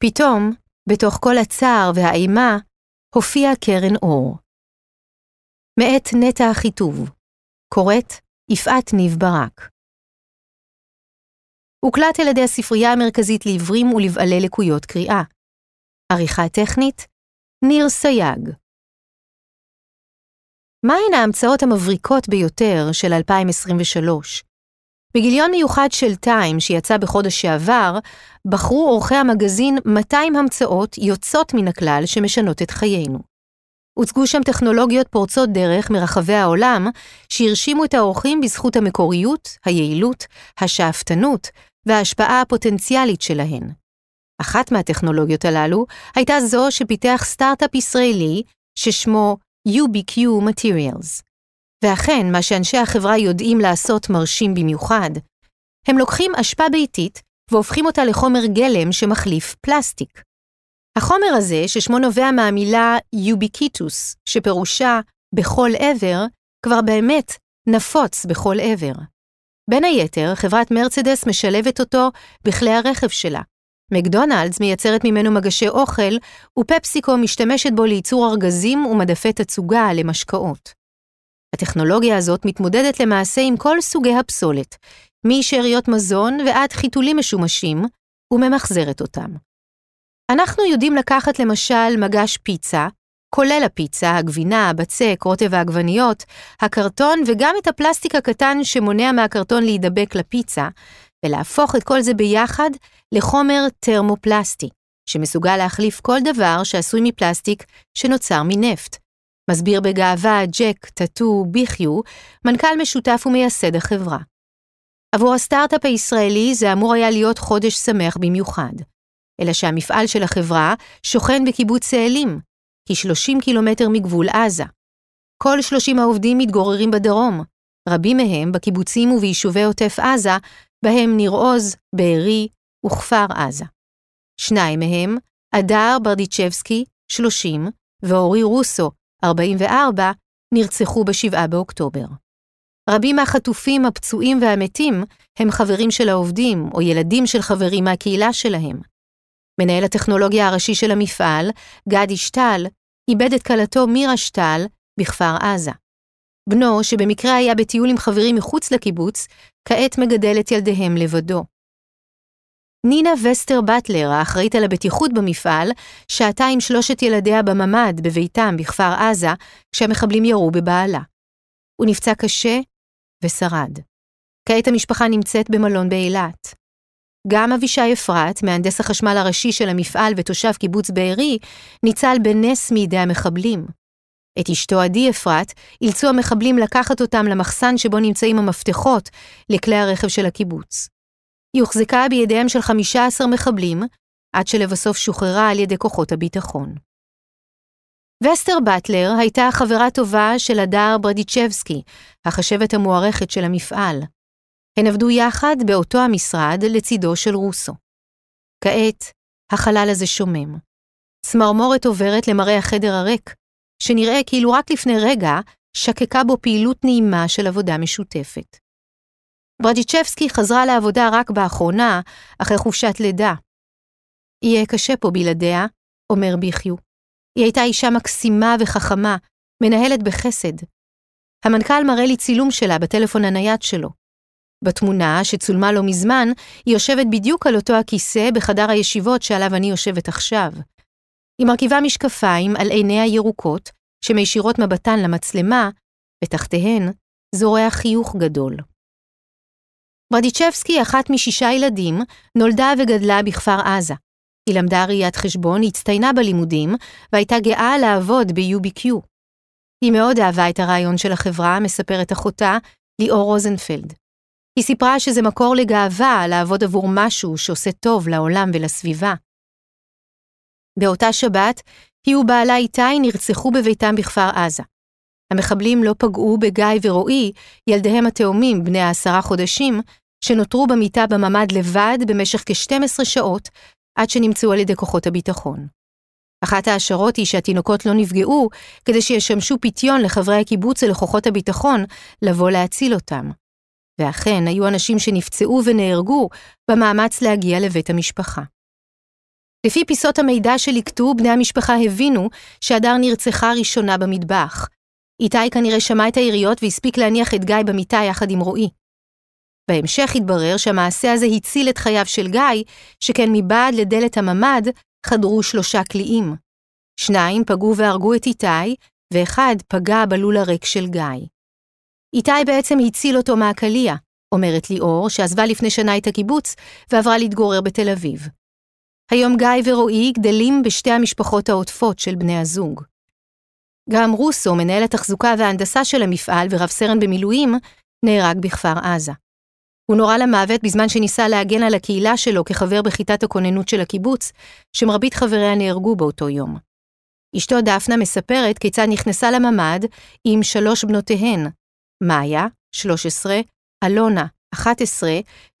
פתאום, בתוך כל הצער והאימה, הופיעה קרן אור. מאת נטע החיטוב, קוראת יפעת ניב ברק. הוקלט על ידי הספרייה המרכזית לעיוורים ולבעלי לקויות קריאה. עריכה טכנית, ניר סייג. מהן ההמצאות המבריקות ביותר של 2023? בגיליון מיוחד של טיים שיצא בחודש שעבר, בחרו עורכי המגזין 200 המצאות יוצאות מן הכלל שמשנות את חיינו. הוצגו שם טכנולוגיות פורצות דרך מרחבי העולם, שהרשימו את האורחים בזכות המקוריות, היעילות, השאפתנות וההשפעה הפוטנציאלית שלהן. אחת מהטכנולוגיות הללו הייתה זו שפיתח סטארט-אפ ישראלי ששמו UBQ Materials. ואכן, מה שאנשי החברה יודעים לעשות מרשים במיוחד. הם לוקחים אשפה ביתית והופכים אותה לחומר גלם שמחליף פלסטיק. החומר הזה, ששמו נובע מהמילה יוביקיטוס, שפירושה בכל עבר, כבר באמת נפוץ בכל עבר. בין היתר, חברת מרצדס משלבת אותו בכלי הרכב שלה. מקדונלדס מייצרת ממנו מגשי אוכל, ופפסיקו משתמשת בו לייצור ארגזים ומדפי תצוגה למשקאות. הטכנולוגיה הזאת מתמודדת למעשה עם כל סוגי הפסולת, משאריות מזון ועד חיתולים משומשים, וממחזרת אותם. אנחנו יודעים לקחת למשל מגש פיצה, כולל הפיצה, הגבינה, הבצק, רוטב העגבניות, הקרטון וגם את הפלסטיק הקטן שמונע מהקרטון להידבק לפיצה, ולהפוך את כל זה ביחד לחומר תרמופלסטי, שמסוגל להחליף כל דבר שעשוי מפלסטיק שנוצר מנפט. מסביר בגאווה ג'ק טאטו ביחיו, מנכ"ל משותף ומייסד החברה. עבור הסטארט-אפ הישראלי זה אמור היה להיות חודש שמח במיוחד. אלא שהמפעל של החברה שוכן בקיבוץ צאלים, כ-30 קילומטר מגבול עזה. כל 30 העובדים מתגוררים בדרום, רבים מהם בקיבוצים וביישובי עוטף עזה, בהם ניר עוז, בארי וכפר עזה. שניים מהם, אדר ברדיצ'בסקי, 30, ואורי רוסו, 44, נרצחו ב-7 באוקטובר. רבים מהחטופים, הפצועים והמתים הם חברים של העובדים או ילדים של חברים מהקהילה שלהם. מנהל הטכנולוגיה הראשי של המפעל, גדי שטל, איבד את כלתו מירה שטל בכפר עזה. בנו, שבמקרה היה בטיול עם חברים מחוץ לקיבוץ, כעת מגדל את ילדיהם לבדו. נינה וסטר באטלר, האחראית על הבטיחות במפעל, שהתה עם שלושת ילדיה בממ"ד בביתם בכפר עזה, כשהמחבלים ירו בבעלה. הוא נפצע קשה ושרד. כעת המשפחה נמצאת במלון באילת. גם אבישי אפרת, מהנדס החשמל הראשי של המפעל ותושב קיבוץ בארי, ניצל בנס מידי המחבלים. את אשתו עדי אפרת אילצו המחבלים לקחת אותם למחסן שבו נמצאים המפתחות לכלי הרכב של הקיבוץ. היא הוחזקה בידיהם של 15 מחבלים, עד שלבסוף שוחררה על ידי כוחות הביטחון. וסטר באטלר הייתה חברה טובה של הדר ברדיצ'בסקי, החשבת המוערכת של המפעל. הן עבדו יחד באותו המשרד לצידו של רוסו. כעת, החלל הזה שומם. צמרמורת עוברת למראה החדר הריק, שנראה כאילו רק לפני רגע שקקה בו פעילות נעימה של עבודה משותפת. ברדיצ'בסקי חזרה לעבודה רק באחרונה, אחרי חופשת לידה. יהיה קשה פה בלעדיה, אומר ביחיו. היא הייתה אישה מקסימה וחכמה, מנהלת בחסד. המנכ"ל מראה לי צילום שלה בטלפון הנייד שלו. בתמונה, שצולמה לא מזמן, היא יושבת בדיוק על אותו הכיסא בחדר הישיבות שעליו אני יושבת עכשיו. היא מרכיבה משקפיים על עיניה ירוקות, שמישירות מבטן למצלמה, ותחתיהן זורע חיוך גדול. ברדיצ'בסקי, אחת משישה ילדים, נולדה וגדלה בכפר עזה. היא למדה ראיית חשבון, הצטיינה בלימודים, והייתה גאה לעבוד ב-UBQ. היא מאוד אהבה את הרעיון של החברה, מספרת אחותה, ליאור רוזנפלד. היא סיפרה שזה מקור לגאווה לעבוד עבור משהו שעושה טוב לעולם ולסביבה. באותה שבת, היא ובעלה איתי נרצחו בביתם בכפר עזה. המחבלים לא פגעו בגיא ורועי, ילדיהם התאומים, בני העשרה חודשים, שנותרו במיטה בממ"ד לבד במשך כ-12 שעות, עד שנמצאו על ידי כוחות הביטחון. אחת ההשערות היא שהתינוקות לא נפגעו, כדי שישמשו פיתיון לחברי הקיבוץ ולכוחות הביטחון לבוא להציל אותם. ואכן, היו אנשים שנפצעו ונהרגו במאמץ להגיע לבית המשפחה. לפי פיסות המידע שליקטו, בני המשפחה הבינו שהדר נרצחה ראשונה במטבח. איתי כנראה שמע את היריות והספיק להניח את גיא במיטה יחד עם רועי. בהמשך התברר שהמעשה הזה הציל את חייו של גיא, שכן מבעד לדלת הממ"ד חדרו שלושה קליעים. שניים פגעו והרגו את איתי, ואחד פגע בלול הריק של גיא. איתי בעצם הציל אותו מהקליע, אומרת ליאור, שעזבה לפני שנה את הקיבוץ ועברה להתגורר בתל אביב. היום גיא ורועי גדלים בשתי המשפחות העוטפות של בני הזוג. גם רוסו, מנהל התחזוקה וההנדסה של המפעל ורב סרן במילואים, נהרג בכפר עזה. הוא נורה למוות בזמן שניסה להגן על הקהילה שלו כחבר בכיתת הכוננות של הקיבוץ, שמרבית חבריה נהרגו באותו יום. אשתו דפנה מספרת כיצד נכנסה לממ"ד עם שלוש בנותיהן, מאיה, 13, אלונה, 11,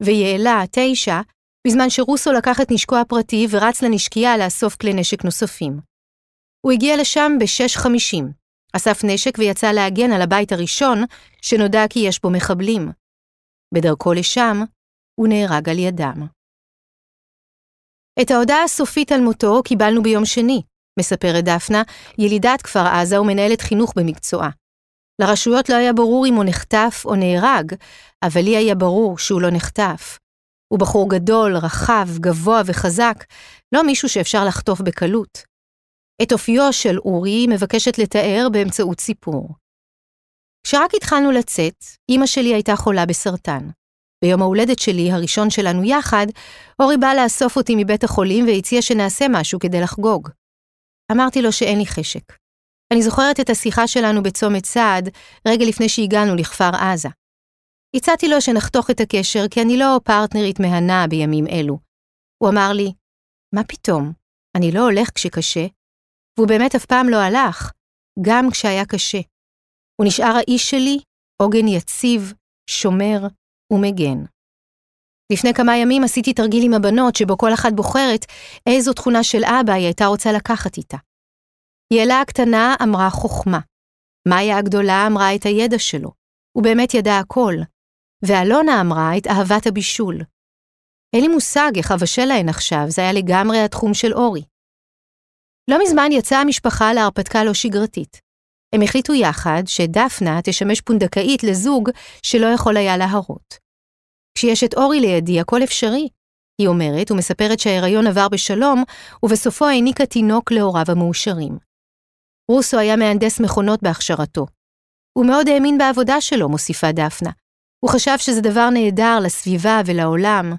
ויעלה, 9, בזמן שרוסו לקח את נשקו הפרטי ורץ לנשקייה לאסוף כלי נשק נוספים. הוא הגיע לשם ב-6.50, אסף נשק ויצא להגן על הבית הראשון, שנודע כי יש בו מחבלים. בדרכו לשם, הוא נהרג על ידם. את ההודעה הסופית על מותו קיבלנו ביום שני, מספרת דפנה, ילידת כפר עזה ומנהלת חינוך במקצועה. לרשויות לא היה ברור אם הוא נחטף או נהרג, אבל לי היה ברור שהוא לא נחטף. הוא בחור גדול, רחב, גבוה וחזק, לא מישהו שאפשר לחטוף בקלות. את אופיו של אורי מבקשת לתאר באמצעות סיפור. כשרק התחלנו לצאת, אמא שלי הייתה חולה בסרטן. ביום ההולדת שלי, הראשון שלנו יחד, אורי בא לאסוף אותי מבית החולים והציע שנעשה משהו כדי לחגוג. אמרתי לו שאין לי חשק. אני זוכרת את השיחה שלנו בצומת סעד, רגע לפני שהגענו לכפר עזה. הצעתי לו שנחתוך את הקשר, כי אני לא פרטנרית מהנה בימים אלו. הוא אמר לי, מה פתאום? אני לא הולך כשקשה. והוא באמת אף פעם לא הלך, גם כשהיה קשה. הוא נשאר האיש שלי, עוגן יציב, שומר ומגן. לפני כמה ימים עשיתי תרגיל עם הבנות, שבו כל אחת בוחרת איזו תכונה של אבא היא הייתה רוצה לקחת איתה. יעלה הקטנה אמרה חוכמה. מאיה הגדולה אמרה את הידע שלו. הוא באמת ידע הכל. ואלונה אמרה את אהבת הבישול. אין לי מושג איך אבשל להן עכשיו, זה היה לגמרי התחום של אורי. לא מזמן יצאה המשפחה להרפתקה לא שגרתית. הם החליטו יחד שדפנה תשמש פונדקאית לזוג שלא יכול היה להרות. כשיש את אורי לידי, הכל אפשרי, היא אומרת ומספרת שההיריון עבר בשלום, ובסופו העניקה תינוק להוריו המאושרים. רוסו היה מהנדס מכונות בהכשרתו. הוא מאוד האמין בעבודה שלו, מוסיפה דפנה. הוא חשב שזה דבר נהדר לסביבה ולעולם.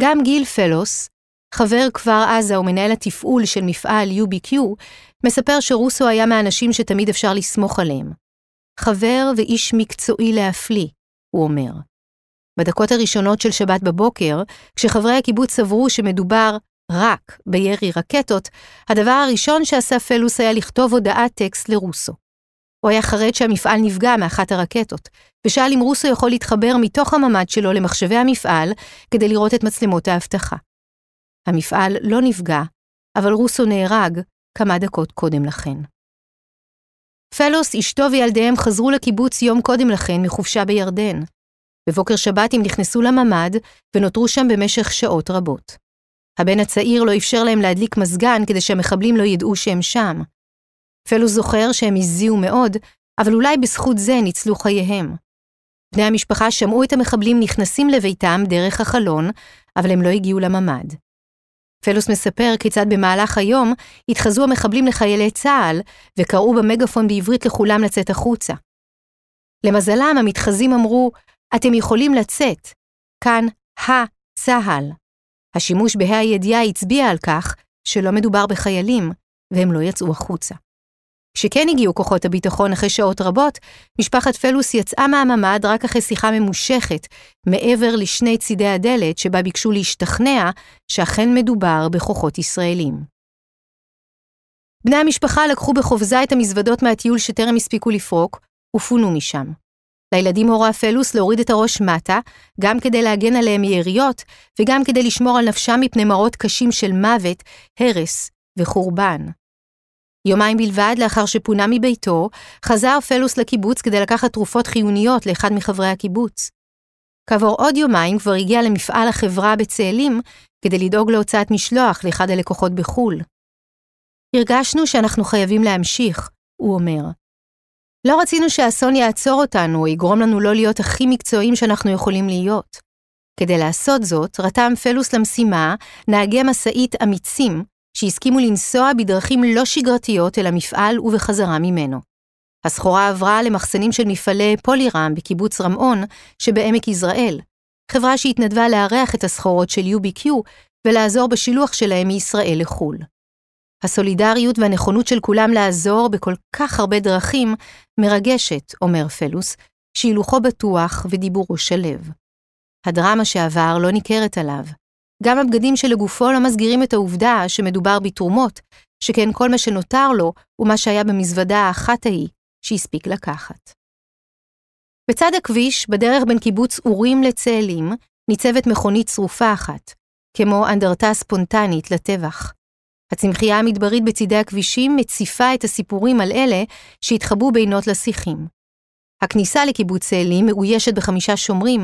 גם גיל פלוס, חבר כפר עזה ומנהל התפעול של מפעל UBQ, מספר שרוסו היה מהאנשים שתמיד אפשר לסמוך עליהם. חבר ואיש מקצועי להפליא, הוא אומר. בדקות הראשונות של שבת בבוקר, כשחברי הקיבוץ סברו שמדובר רק בירי רקטות, הדבר הראשון שעשה פלוס היה לכתוב הודעת טקסט לרוסו. הוא היה חרד שהמפעל נפגע מאחת הרקטות, ושאל אם רוסו יכול להתחבר מתוך הממ"ד שלו למחשבי המפעל כדי לראות את מצלמות האבטחה. המפעל לא נפגע, אבל רוסו נהרג כמה דקות קודם לכן. פלוס, אשתו וילדיהם חזרו לקיבוץ יום קודם לכן מחופשה בירדן. בבוקר שבת הם נכנסו לממ"ד ונותרו שם במשך שעות רבות. הבן הצעיר לא אפשר להם להדליק מזגן כדי שהמחבלים לא ידעו שהם שם. פלוס זוכר שהם הזיעו מאוד, אבל אולי בזכות זה ניצלו חייהם. בני המשפחה שמעו את המחבלים נכנסים לביתם דרך החלון, אבל הם לא הגיעו לממ"ד. פלוס מספר כיצד במהלך היום התחזו המחבלים לחיילי צה"ל וקראו במגפון בעברית לכולם לצאת החוצה. למזלם, המתחזים אמרו, אתם יכולים לצאת. כאן ה-צה"ל. השימוש בה"א הידיעה הצביע על כך שלא מדובר בחיילים, והם לא יצאו החוצה. כשכן הגיעו כוחות הביטחון אחרי שעות רבות, משפחת פלוס יצאה מהממ"ד רק אחרי שיחה ממושכת, מעבר לשני צידי הדלת שבה ביקשו להשתכנע שאכן מדובר בכוחות ישראלים. בני המשפחה לקחו בחופזה את המזוודות מהטיול שטרם הספיקו לפרוק, ופונו משם. לילדים הורה פלוס להוריד את הראש מטה, גם כדי להגן עליהם מיריות, וגם כדי לשמור על נפשם מפני מראות קשים של מוות, הרס וחורבן. יומיים בלבד לאחר שפונה מביתו, חזר פלוס לקיבוץ כדי לקחת תרופות חיוניות לאחד מחברי הקיבוץ. כעבור עוד יומיים כבר הגיע למפעל החברה בצאלים כדי לדאוג להוצאת משלוח לאחד הלקוחות בחו"ל. הרגשנו שאנחנו חייבים להמשיך, הוא אומר. לא רצינו שהאסון יעצור אותנו או יגרום לנו לא להיות הכי מקצועיים שאנחנו יכולים להיות. כדי לעשות זאת, רתם פלוס למשימה נהגי משאית אמיצים שהסכימו לנסוע בדרכים לא שגרתיות אל המפעל ובחזרה ממנו. הסחורה עברה למחסנים של מפעלי פולירם בקיבוץ רמון שבעמק יזרעאל, חברה שהתנדבה לארח את הסחורות של UBQ ולעזור בשילוח שלהם מישראל לחו"ל. הסולידריות והנכונות של כולם לעזור בכל כך הרבה דרכים מרגשת, אומר פלוס, שהילוכו בטוח ודיבורו שלו. הדרמה שעבר לא ניכרת עליו. גם הבגדים שלגופו לא מסגירים את העובדה שמדובר בתרומות, שכן כל מה שנותר לו הוא מה שהיה במזוודה האחת ההיא שהספיק לקחת. בצד הכביש, בדרך בין קיבוץ אורים לצאלים, ניצבת מכונית שרופה אחת, כמו אנדרטה ספונטנית לטבח. הצמחייה המדברית בצידי הכבישים מציפה את הסיפורים על אלה שהתחבאו בינות לשיחים. הכניסה לקיבוץ צאלים מאוישת בחמישה שומרים,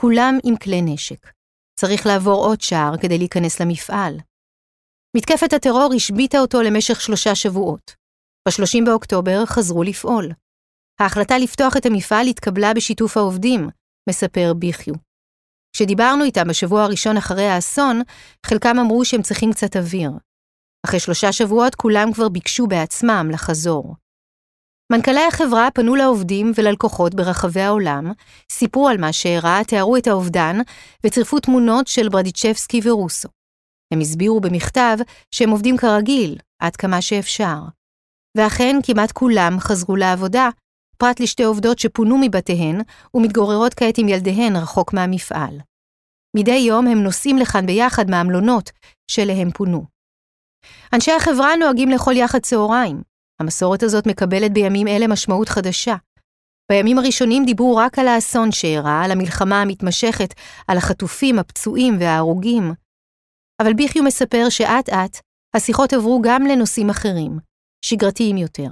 כולם עם כלי נשק. צריך לעבור עוד שער כדי להיכנס למפעל. מתקפת הטרור השביתה אותו למשך שלושה שבועות. ב-30 באוקטובר חזרו לפעול. ההחלטה לפתוח את המפעל התקבלה בשיתוף העובדים, מספר ביחיו. כשדיברנו איתם בשבוע הראשון אחרי האסון, חלקם אמרו שהם צריכים קצת אוויר. אחרי שלושה שבועות כולם כבר ביקשו בעצמם לחזור. מנכ"לי החברה פנו לעובדים וללקוחות ברחבי העולם, סיפרו על מה שאירע, תיארו את האובדן וצירפו תמונות של ברדיצ'בסקי ורוסו. הם הסבירו במכתב שהם עובדים כרגיל, עד כמה שאפשר. ואכן, כמעט כולם חזרו לעבודה, פרט לשתי עובדות שפונו מבתיהן ומתגוררות כעת עם ילדיהן רחוק מהמפעל. מדי יום הם נוסעים לכאן ביחד מהמלונות שאליהם פונו. אנשי החברה נוהגים לאכול יחד צהריים. המסורת הזאת מקבלת בימים אלה משמעות חדשה. בימים הראשונים דיברו רק על האסון שאירע, על המלחמה המתמשכת, על החטופים, הפצועים וההרוגים. אבל ביחיו מספר שאט-אט השיחות עברו גם לנושאים אחרים, שגרתיים יותר.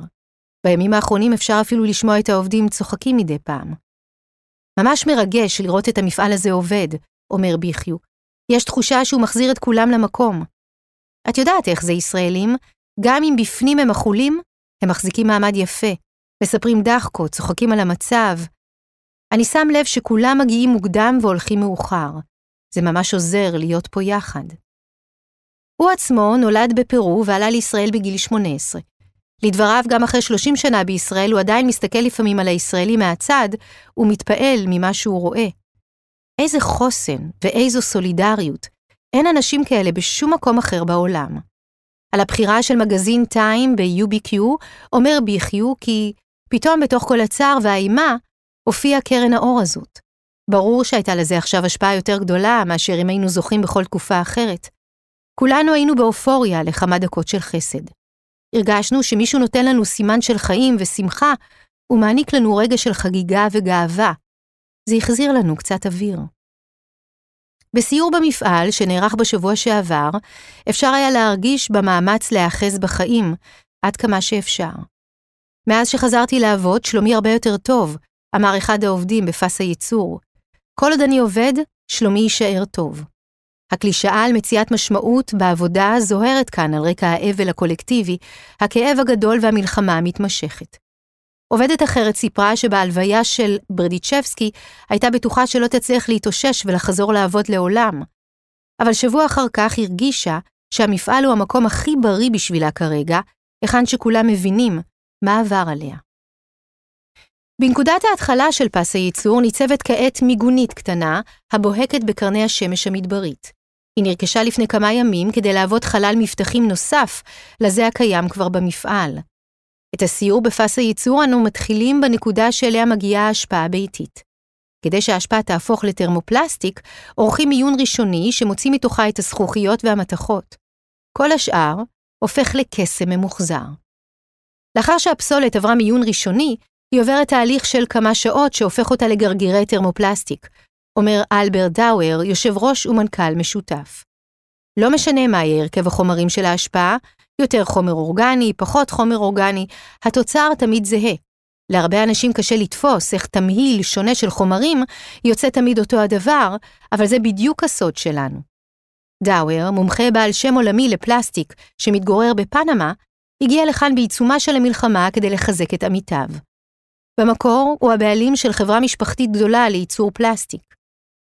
בימים האחרונים אפשר אפילו לשמוע את העובדים צוחקים מדי פעם. ממש מרגש לראות את המפעל הזה עובד, אומר ביחיו. יש תחושה שהוא מחזיר את כולם למקום. את יודעת איך זה ישראלים, גם אם בפנים הם אכולים, הם מחזיקים מעמד יפה, מספרים דחקות, צוחקים על המצב. אני שם לב שכולם מגיעים מוקדם והולכים מאוחר. זה ממש עוזר להיות פה יחד. הוא עצמו נולד בפרו ועלה לישראל בגיל 18. לדבריו, גם אחרי 30 שנה בישראל, הוא עדיין מסתכל לפעמים על הישראלי מהצד, ומתפעל ממה שהוא רואה. איזה חוסן ואיזו סולידריות. אין אנשים כאלה בשום מקום אחר בעולם. על הבחירה של מגזין טיים ב-UBQ, אומר ביחיו כי פתאום בתוך כל הצער והאימה, הופיעה קרן האור הזאת. ברור שהייתה לזה עכשיו השפעה יותר גדולה מאשר אם היינו זוכים בכל תקופה אחרת. כולנו היינו באופוריה לכמה דקות של חסד. הרגשנו שמישהו נותן לנו סימן של חיים ושמחה, ומעניק לנו רגע של חגיגה וגאווה. זה החזיר לנו קצת אוויר. בסיור במפעל, שנערך בשבוע שעבר, אפשר היה להרגיש במאמץ להיאחז בחיים, עד כמה שאפשר. מאז שחזרתי לעבוד, שלומי הרבה יותר טוב, אמר אחד העובדים בפס הייצור. כל עוד אני עובד, שלומי יישאר טוב. הקלישאה על מציאת משמעות בעבודה זוהרת כאן על רקע האבל הקולקטיבי, הכאב הגדול והמלחמה המתמשכת. עובדת אחרת סיפרה שבהלוויה של ברדיצ'בסקי הייתה בטוחה שלא תצליח להתאושש ולחזור לעבוד לעולם. אבל שבוע אחר כך הרגישה שהמפעל הוא המקום הכי בריא בשבילה כרגע, היכן שכולם מבינים מה עבר עליה. בנקודת ההתחלה של פס הייצור ניצבת כעת מיגונית קטנה, הבוהקת בקרני השמש המדברית. היא נרכשה לפני כמה ימים כדי להוות חלל מבטחים נוסף לזה הקיים כבר במפעל. את הסיור בפס הייצור אנו מתחילים בנקודה שאליה מגיעה האשפה הביתית. כדי שהאשפה תהפוך לטרמופלסטיק, עורכים מיון ראשוני שמוציא מתוכה את הזכוכיות והמתכות. כל השאר הופך לקסם ממוחזר. לאחר שהפסולת עברה מיון ראשוני, היא עוברת תהליך של כמה שעות שהופך אותה לגרגירי טרמופלסטיק, אומר אלברט דאואר, יושב ראש ומנכ"ל משותף. לא משנה מה יהיה הרכב החומרים של ההשפעה, יותר חומר אורגני, פחות חומר אורגני, התוצר תמיד זהה. להרבה אנשים קשה לתפוס איך תמהיל שונה של חומרים יוצא תמיד אותו הדבר, אבל זה בדיוק הסוד שלנו. דאואר, מומחה בעל שם עולמי לפלסטיק שמתגורר בפנמה, הגיע לכאן בעיצומה של המלחמה כדי לחזק את עמיתיו. במקור הוא הבעלים של חברה משפחתית גדולה לייצור פלסטיק.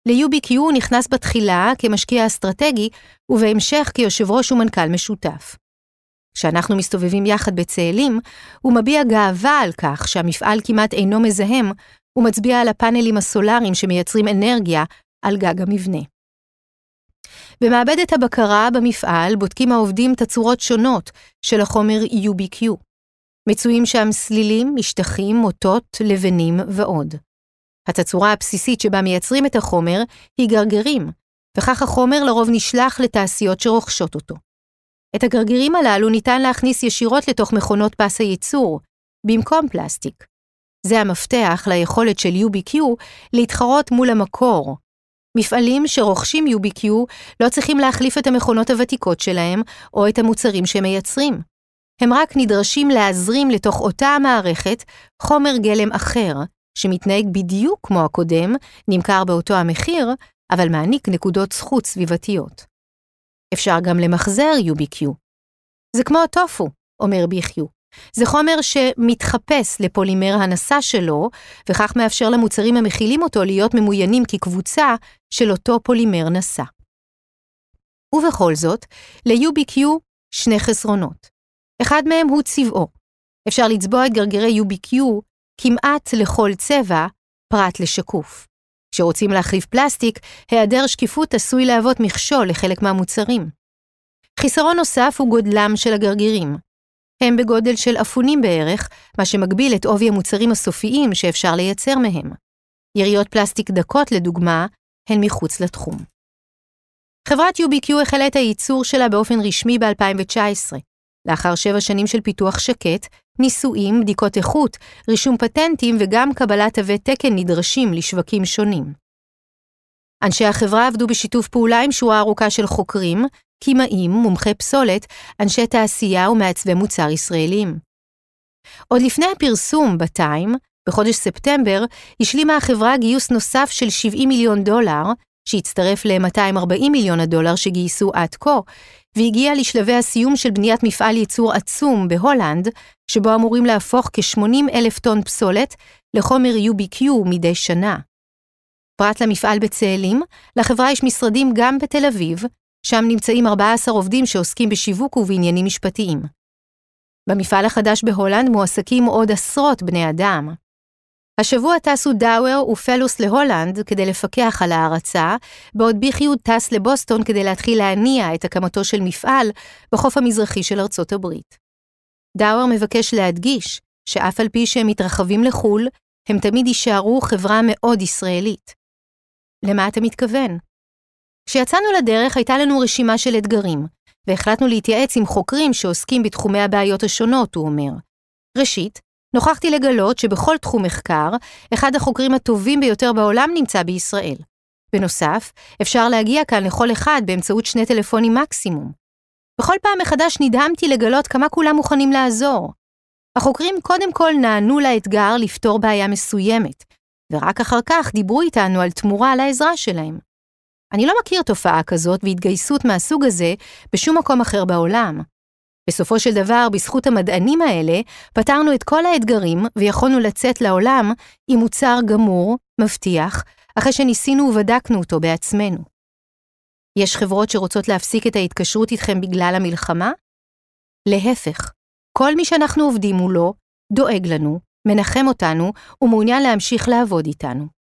ל-UBQ הוא נכנס בתחילה כמשקיע אסטרטגי, ובהמשך כיושב ראש ומנכ"ל משותף. כשאנחנו מסתובבים יחד בצאלים, הוא מביע גאווה על כך שהמפעל כמעט אינו מזהם, ומצביע על הפאנלים הסולאריים שמייצרים אנרגיה על גג המבנה. במעבדת הבקרה במפעל בודקים העובדים תצורות שונות של החומר UBQ. מצויים שם סלילים, משטחים, מוטות, לבנים ועוד. התצורה הבסיסית שבה מייצרים את החומר היא גרגירים, וכך החומר לרוב נשלח לתעשיות שרוכשות אותו. את הגרגירים הללו ניתן להכניס ישירות לתוך מכונות פס הייצור, במקום פלסטיק. זה המפתח ליכולת של UBQ להתחרות מול המקור. מפעלים שרוכשים UBQ לא צריכים להחליף את המכונות הוותיקות שלהם או את המוצרים שהם מייצרים. הם רק נדרשים להזרים לתוך אותה המערכת חומר גלם אחר, שמתנהג בדיוק כמו הקודם, נמכר באותו המחיר, אבל מעניק נקודות זכות סביבתיות. אפשר גם למחזר UBQ. זה כמו הטופו, אומר ביחיו. זה חומר שמתחפש לפולימר הנשא שלו, וכך מאפשר למוצרים המכילים אותו להיות ממוינים כקבוצה של אותו פולימר נשא. ובכל זאת, ל-UBQ שני חסרונות. אחד מהם הוא צבעו. אפשר לצבוע את גרגירי UBQ כמעט לכל צבע, פרט לשקוף. כשרוצים להחליף פלסטיק, היעדר שקיפות עשוי להוות מכשול לחלק מהמוצרים. חיסרון נוסף הוא גודלם של הגרגירים. הם בגודל של אפונים בערך, מה שמגביל את עובי המוצרים הסופיים שאפשר לייצר מהם. יריות פלסטיק דקות, לדוגמה, הן מחוץ לתחום. חברת UBQ החלה את הייצור שלה באופן רשמי ב-2019. לאחר שבע שנים של פיתוח שקט, ניסויים, בדיקות איכות, רישום פטנטים וגם קבלת תווי תקן נדרשים לשווקים שונים. אנשי החברה עבדו בשיתוף פעולה עם שורה ארוכה של חוקרים, כימאים, מומחי פסולת, אנשי תעשייה ומעצבי מוצר ישראלים. עוד לפני הפרסום בטיים, בחודש ספטמבר, השלימה החברה גיוס נוסף של 70 מיליון דולר, שהצטרף ל-240 מיליון הדולר שגייסו עד כה, והגיע לשלבי הסיום של בניית מפעל ייצור עצום בהולנד, שבו אמורים להפוך כ-80 אלף טון פסולת לחומר UBQ מדי שנה. פרט למפעל בצאלים, לחברה יש משרדים גם בתל אביב, שם נמצאים 14 עובדים שעוסקים בשיווק ובעניינים משפטיים. במפעל החדש בהולנד מועסקים עוד עשרות בני אדם. השבוע טסו דאואר ופלוס להולנד כדי לפקח על ההרצה, בעוד ביחיוד טס לבוסטון כדי להתחיל להניע את הקמתו של מפעל בחוף המזרחי של ארצות הברית. דאואר מבקש להדגיש שאף על פי שהם מתרחבים לחו"ל, הם תמיד יישארו חברה מאוד ישראלית. למה אתה מתכוון? כשיצאנו לדרך הייתה לנו רשימה של אתגרים, והחלטנו להתייעץ עם חוקרים שעוסקים בתחומי הבעיות השונות, הוא אומר. ראשית, נוכחתי לגלות שבכל תחום מחקר, אחד החוקרים הטובים ביותר בעולם נמצא בישראל. בנוסף, אפשר להגיע כאן לכל אחד באמצעות שני טלפונים מקסימום. בכל פעם מחדש נדהמתי לגלות כמה כולם מוכנים לעזור. החוקרים קודם כל נענו לאתגר לפתור בעיה מסוימת, ורק אחר כך דיברו איתנו על תמורה על העזרה שלהם. אני לא מכיר תופעה כזאת והתגייסות מהסוג הזה בשום מקום אחר בעולם. בסופו של דבר, בזכות המדענים האלה, פתרנו את כל האתגרים ויכולנו לצאת לעולם עם מוצר גמור, מבטיח, אחרי שניסינו ובדקנו אותו בעצמנו. יש חברות שרוצות להפסיק את ההתקשרות איתכם בגלל המלחמה? להפך, כל מי שאנחנו עובדים מולו, דואג לנו, מנחם אותנו ומעוניין להמשיך לעבוד איתנו.